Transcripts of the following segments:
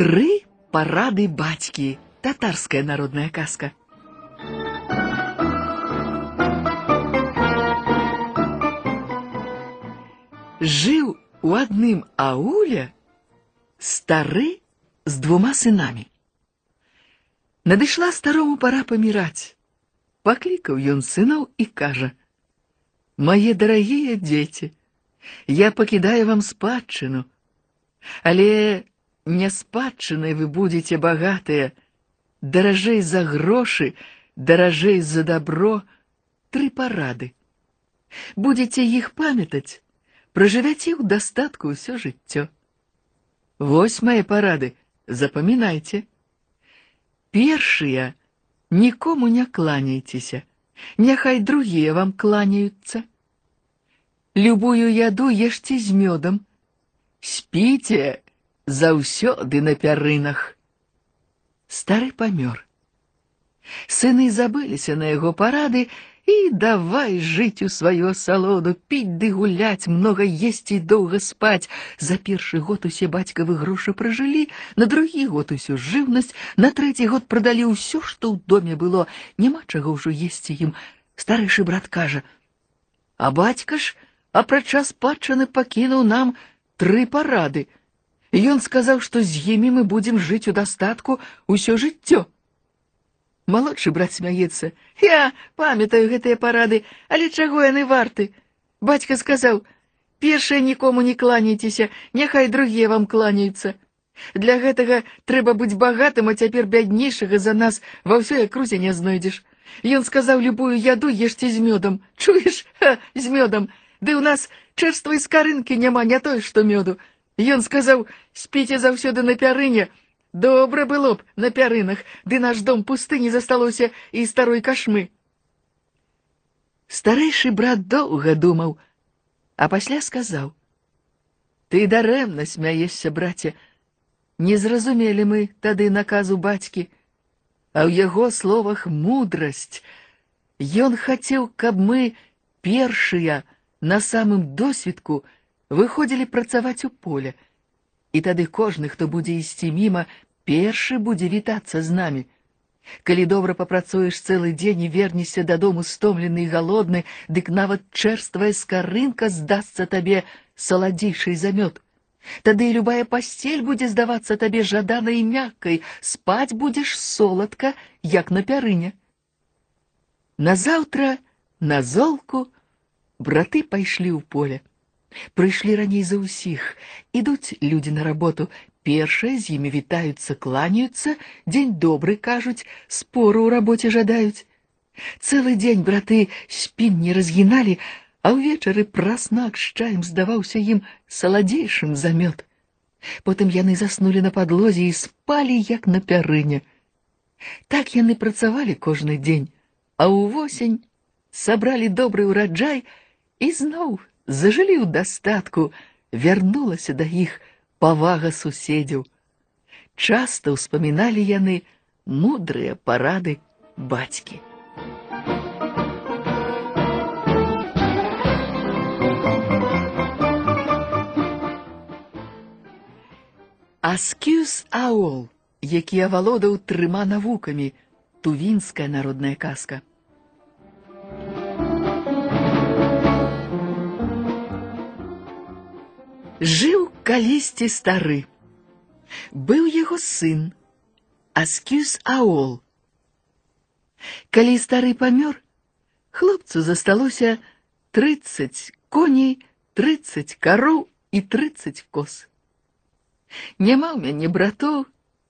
Тры парады бацькі. Татарская народная казка. Жыў у адным ауле стары з двума сынамі. Надышла старому пора паміраць. Паклікаў ён сыноў і кажа: « Мае дарагія дзеці, я пакідаю вам спадчыну, але не спадчынай вы будзеце багатыя, даражэй за грошы, даражэй за добро, тры парады. Будзеце іх памятаць, пражывяце ў дастатку ўсё жыццё. Вось мае парады, запамінайце. Першыя нікому не кланяйцеся, няхай другія вам кланяюцца. Любую яду ешце з мёдам, спіце заўсёды на пярынах. Стары памёр. Сыны забыліся на яго парады і давай жыць у сваю асалоду, піць ды гуляць, многа есці і доўга спаць. За першы год усе бацькавы грошы пражылі, на другі год усю жыўнасць, на трэці год прадалі ўсё, што ў доме было, няма чаго ўжо есці ім. Старэйшы брат кажа: « А бацька ж, апрача спадчыны пакінуў нам тры парады. Ён сказаў, што з імі мы будзем жыць у дастатку ўсё жыццё. Малодшы брат смяецца. Я памятаю гэтыя парады, але чаго яны варты? Бацька сказаў: « Першае нікому не кланяйцеся, няхай другія вам кланяюцца. Для гэтага трэба быць багатым, а цяпер бяднейшага за нас ва ўсёй акрузе не знойдзеш. Ён сказаў любую яду ешце з мёдам. Чуеш, Ха, з мёдам. Ды ў нас чэрствай скарынкі няма не той, што мёду. Ён сказаў: « Спіце заўсёды на пярыне, Добра было б на пярынах, ды наш дом пусты не засталося і старой кашмы. Старэйшы брат доўга думаў, а пасля сказаў: « Ты дарэмна смяешся, браце, не зразумелі мы тады наказу бацькі, а ў яго словах мудрасць. Ён хацеў, каб мы першыя на самым досвідку выходзілі працаваць у поле, і тады кожны, хто будзе ісці міма, першы будзе вітацца з намі. Калі добра папрацуеш цэлы дзень і вернешся дадому стомлены і галодны, дык нават чэрствая скарынка здасца табе саладзейшай замёт. Тады і любая пасцель будзе здавацца табе жаданай і мяккай, спаць будзеш соладка, як на пярыне. Назаўтра на золку браты пайшлі ў поле. Прыйшлі раней за ўсіх, ідуць людзі на работу, першыя з імі вітаюцца, кланяюцца, дзень добры кажуць, спору ў рабоце жадаюць. Цэлы дзень браты спін не разгіналі, а ўвечары праснак з чаем здаваўся ім саладзейшым замёт. Потым яны заснулі на падлозе і спалі, як на пярыне. Так яны працавалі кожны дзень, а ўвосень сабралі добры ўраджай і зноў зажылі ў дастатку, вярнулася да іх павага суседзяў. Часта ўспаміналі яны мудрыя парады бацькі. Аскюс Аол, які авалодаў трыма навукамі, тувінская народная казка. Жыў калісьці стары. Быў яго сын, Аскюс Аол. Калі стары памёр, хлопцу засталося трыццаць коней, трыццаць кароў і трыццаць коз. Няма ў мяне братоў,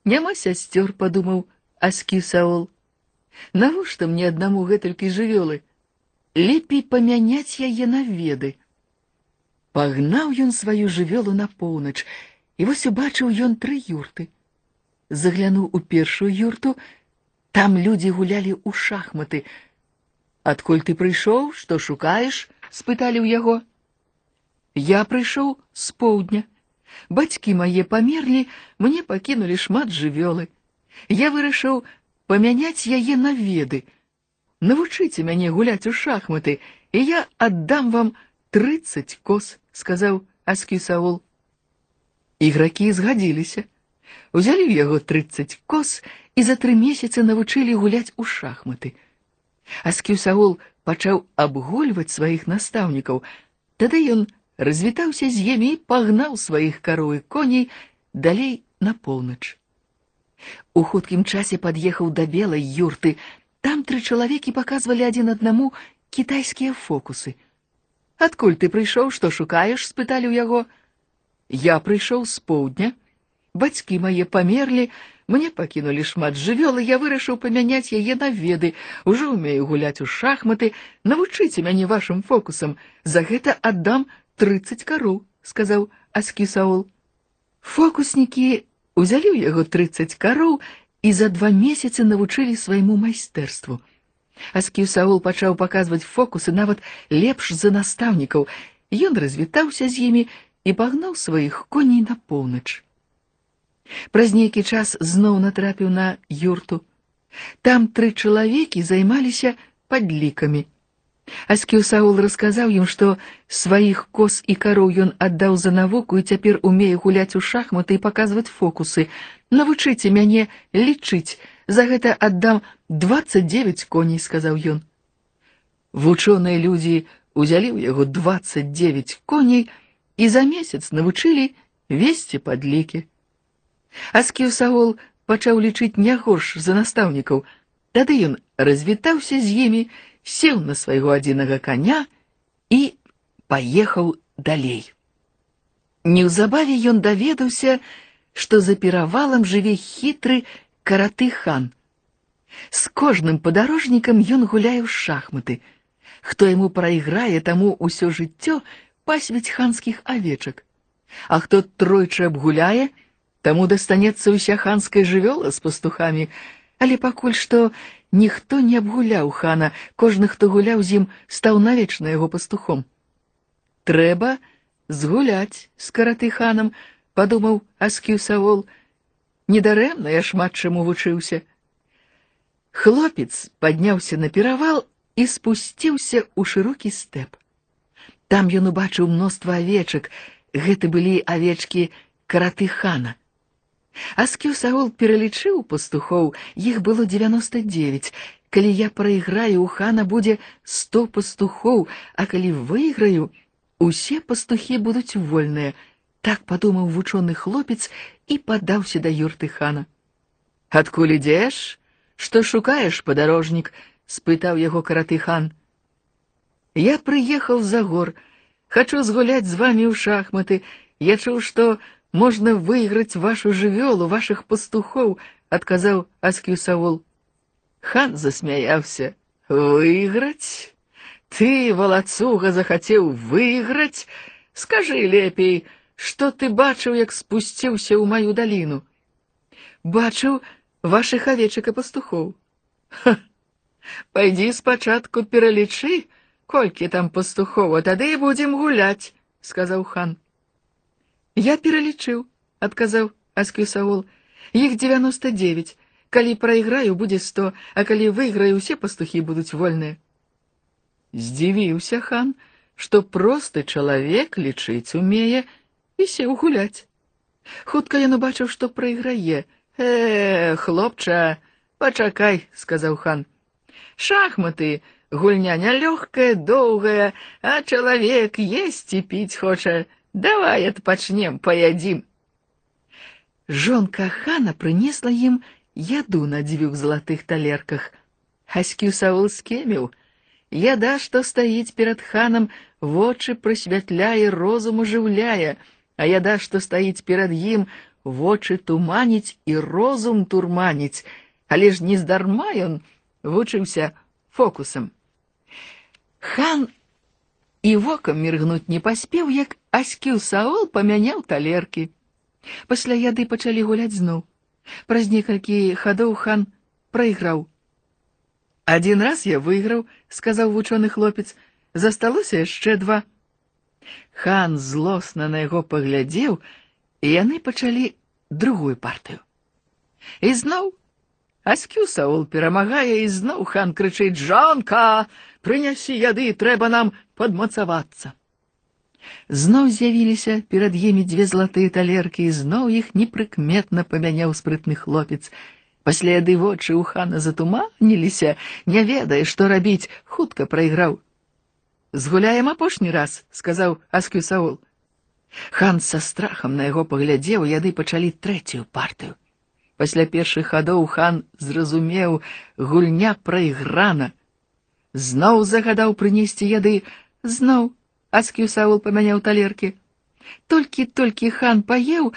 няма сясцёр, падумаў Аскюс Аол. Навошта мне аднаму гэтулькі жывёлы? Лепей памяняць яе на веды. Пагнаў ён сваю жывёлу на поўнач, і вось убачыў ён тры юрты. Заглянуў у першую юрту, там людзі гулялі ў шахматы. Адкуль ты прыйшоў, што шукаеш? спыталі ў яго. Я прыйшоў з поўдня. Бацькі мае памерлі, мне пакінулі шмат жывёлы. Я вырашыў памяняць яе на веды. Навучыце мяне гуляць у шахматы, і я аддам вам трыццаць коз сказаў Аскісаул. Ігракі згадзіліся. Узялі ў яго 30 кос і за тры месяцы навучылі гуляць у шахматы. Аскіўсаул пачаў абгульваць сваіх настаўнікаў. Тады ён развітаўся з імі і пагнаў сваіх кароў і коней далей на поўнач. У хуткім часе пад'ехаў да белай юрты. Там тры чалавекі паказвалі адзін аднаму кітайскія фокусы. Адкуль ты прыйшоў, што шукаеш, спыталі ў яго. Я прыйшоў з поўдня. Бацькі мае памерлі, мне пакінулі шмат жывёлы, я вырашыў памяняць яе на веды, ужо ўмею гуляць у шахматы, навучыце мяне вашым фокусам, за гэта аддам 30 кароў, сказаў Аскісаул. Фокуснікі узялі ў яго 30 кароў і за два месяцы навучылі свайму майстэрству. Аскіўсаул пачаў паказваць фокусы нават лепш за настаўнікаў. Ён развітаўся з імі і пагнаў сваіх коней на поўнач. Праз нейкі час зноў натрапіў на юрту. Там тры чалавекі займаліся падлікамі. Аскіў Саул расказаў ім, што сваіх кос і кароў ён аддаў за навуку і цяпер умее гуляць у шахматы і паказваць фокусы. Навучыце мяне лічыць, за гэта аддам 29 коней, сказаў ён. Вучоныя людзі узялі ў яго 29 коней і за месяц навучылі весці падлікі. Аскіў Саул пачаў лічыць не горш за настаўнікаў. Тады ён развітаўся з імі, сеў на свайго адзінага каня і паехаў далей. Неўзабаве ён даведаўся, што за перавалам жыве хітры караты хан. З кожным падарожнікам ён гуляе ў шахматы. Хто яму прайграе, таму ўсё жыццё пасвіць ханскіх авечак. А хто тройчы абгуляе, таму дастанецца ўся ханская жывёла з пастухамі, але пакуль што ніхто не абгуляў хана, кожны, хто гуляў з ім, стаў навечна яго пастухом. Трэба згуляць з караты ханам, падумаў Аскіў Савол. Недарэмна я шмат чаму вучыўся. Хлопец падняўся на перавал і спусціўся ў шырокі стэп. Там ён убачыў мноства авечак, гэта былі авечкі караты хана. Аскіў Саул пералічыў пастухоў, іх было 99. Калі я прайграю, у хана будзе 100 пастухоў, а калі выйграю, усе пастухі будуць вольныя. Так падумаў вучоны хлопец і падаўся да юрты хана. Адкуль ідзеш? Што шукаеш, падарожнік? спытаў яго караты хан. Я прыехаў за гор, хачу згуляць з вамі ў шахматы. Я чуў, што можна выйграць вашу жывёлу, вашых пастухоў, адказаў Аскіў Савол. Хан засмяяўся. Выйграць? Ты, валацуга, захацеў выйграць? Скажы лепей, што ты бачыў, як спусціўся ў маю даліну. Бачыў вашых авечак і пастухоў. Ха! Пайдзі спачатку пералічы, колькі там пастухоў, а тады і будзем гуляць, сказаў хан. Я пералічыў, адказаў Аскюсаул. Іх 99. Калі прайграю, будзе 100, а калі выйграю, усе пастухі будуць вольныя. Здзівіўся хан, што просты чалавек лічыць умее і сеў гуляць. Хутка ён убачыў, што прайграе. Э, хлопча, пачакай, сказаў хан. Шахматы, гульня нялёгкая, доўгая, а чалавек есці піць хоча. Давай адпачнем, паядзім. Жонка хана прынесла ім яду на дзвюх залатых талерках. Хаскіў Саул скеміў. Яда, што стаіць перад ханам, вочы прысвятляе, розум ужыўляе, а яда, што стаіць перад ім, вочы туманіць і розум турманіць, але ж нездарма ён вучыўся фокусам. Хан і вокам міргнуць не паспеў, як аскіў Саол памяняў талеркі. Пасля яды пачалі гуляць зноў. Праз некалькі хадоў хан прайграў. Адзін раз я выйграў, сказаў вучоны хлопец, засталося яшчэ два. Хан злосна на яго паглядзеў, і яны пачалі другую партыю. І зноў Аскю Саул перамагае, і зноў хан крычыць: « Жонка, прынясі яды, трэба нам падмацавацца. Зноў з'явіліся перад імі дзве залатыя талеркі, і зноў іх непрыкметна памяняў спрытны хлопец. Пасля яды вочы ў хана затуманіліся, не ведае, што рабіць, хутка прайграў. Згуляем апошні раз, сказаў Аскюсаул. Хан са страхам на яго паглядзеў, яды пачалі трэцюю партыю. Пасля першых хадоў хан зразумеў, гульня прайграна. Зноў загадаў прынесці яды, зноў Аскюсаул памяняў талеркі. Толькі-толькі хан паеў,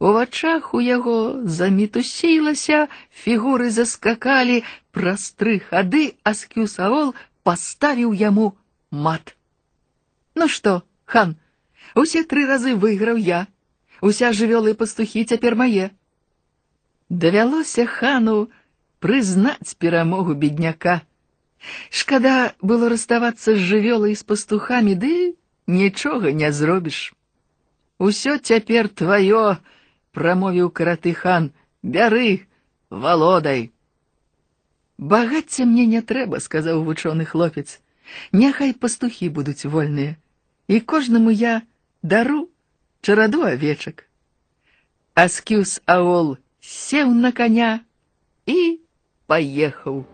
у вачах у яго замітусілася, фігуры заскакалі, праз тры хады Аскюсаол паставіў яму мат. Ну што, хан, усе тры разы выйграў я. Уся жывёлы і пастухі цяпер мае. Давялося хану прызнаць перамогу бедняка. Шкада было расставацца з жывёлай з пастухамі, ды нічога не зробіш. Усё цяпер тваё, прамовіў караты хан, бяры, валодай. Багацця мне не трэба, сказаў вучоны хлопец. Няхай пастухі будуць вольныя, і кожнаму я дару чараду авечак. Аскюс Аол сеў на коня і паехаў.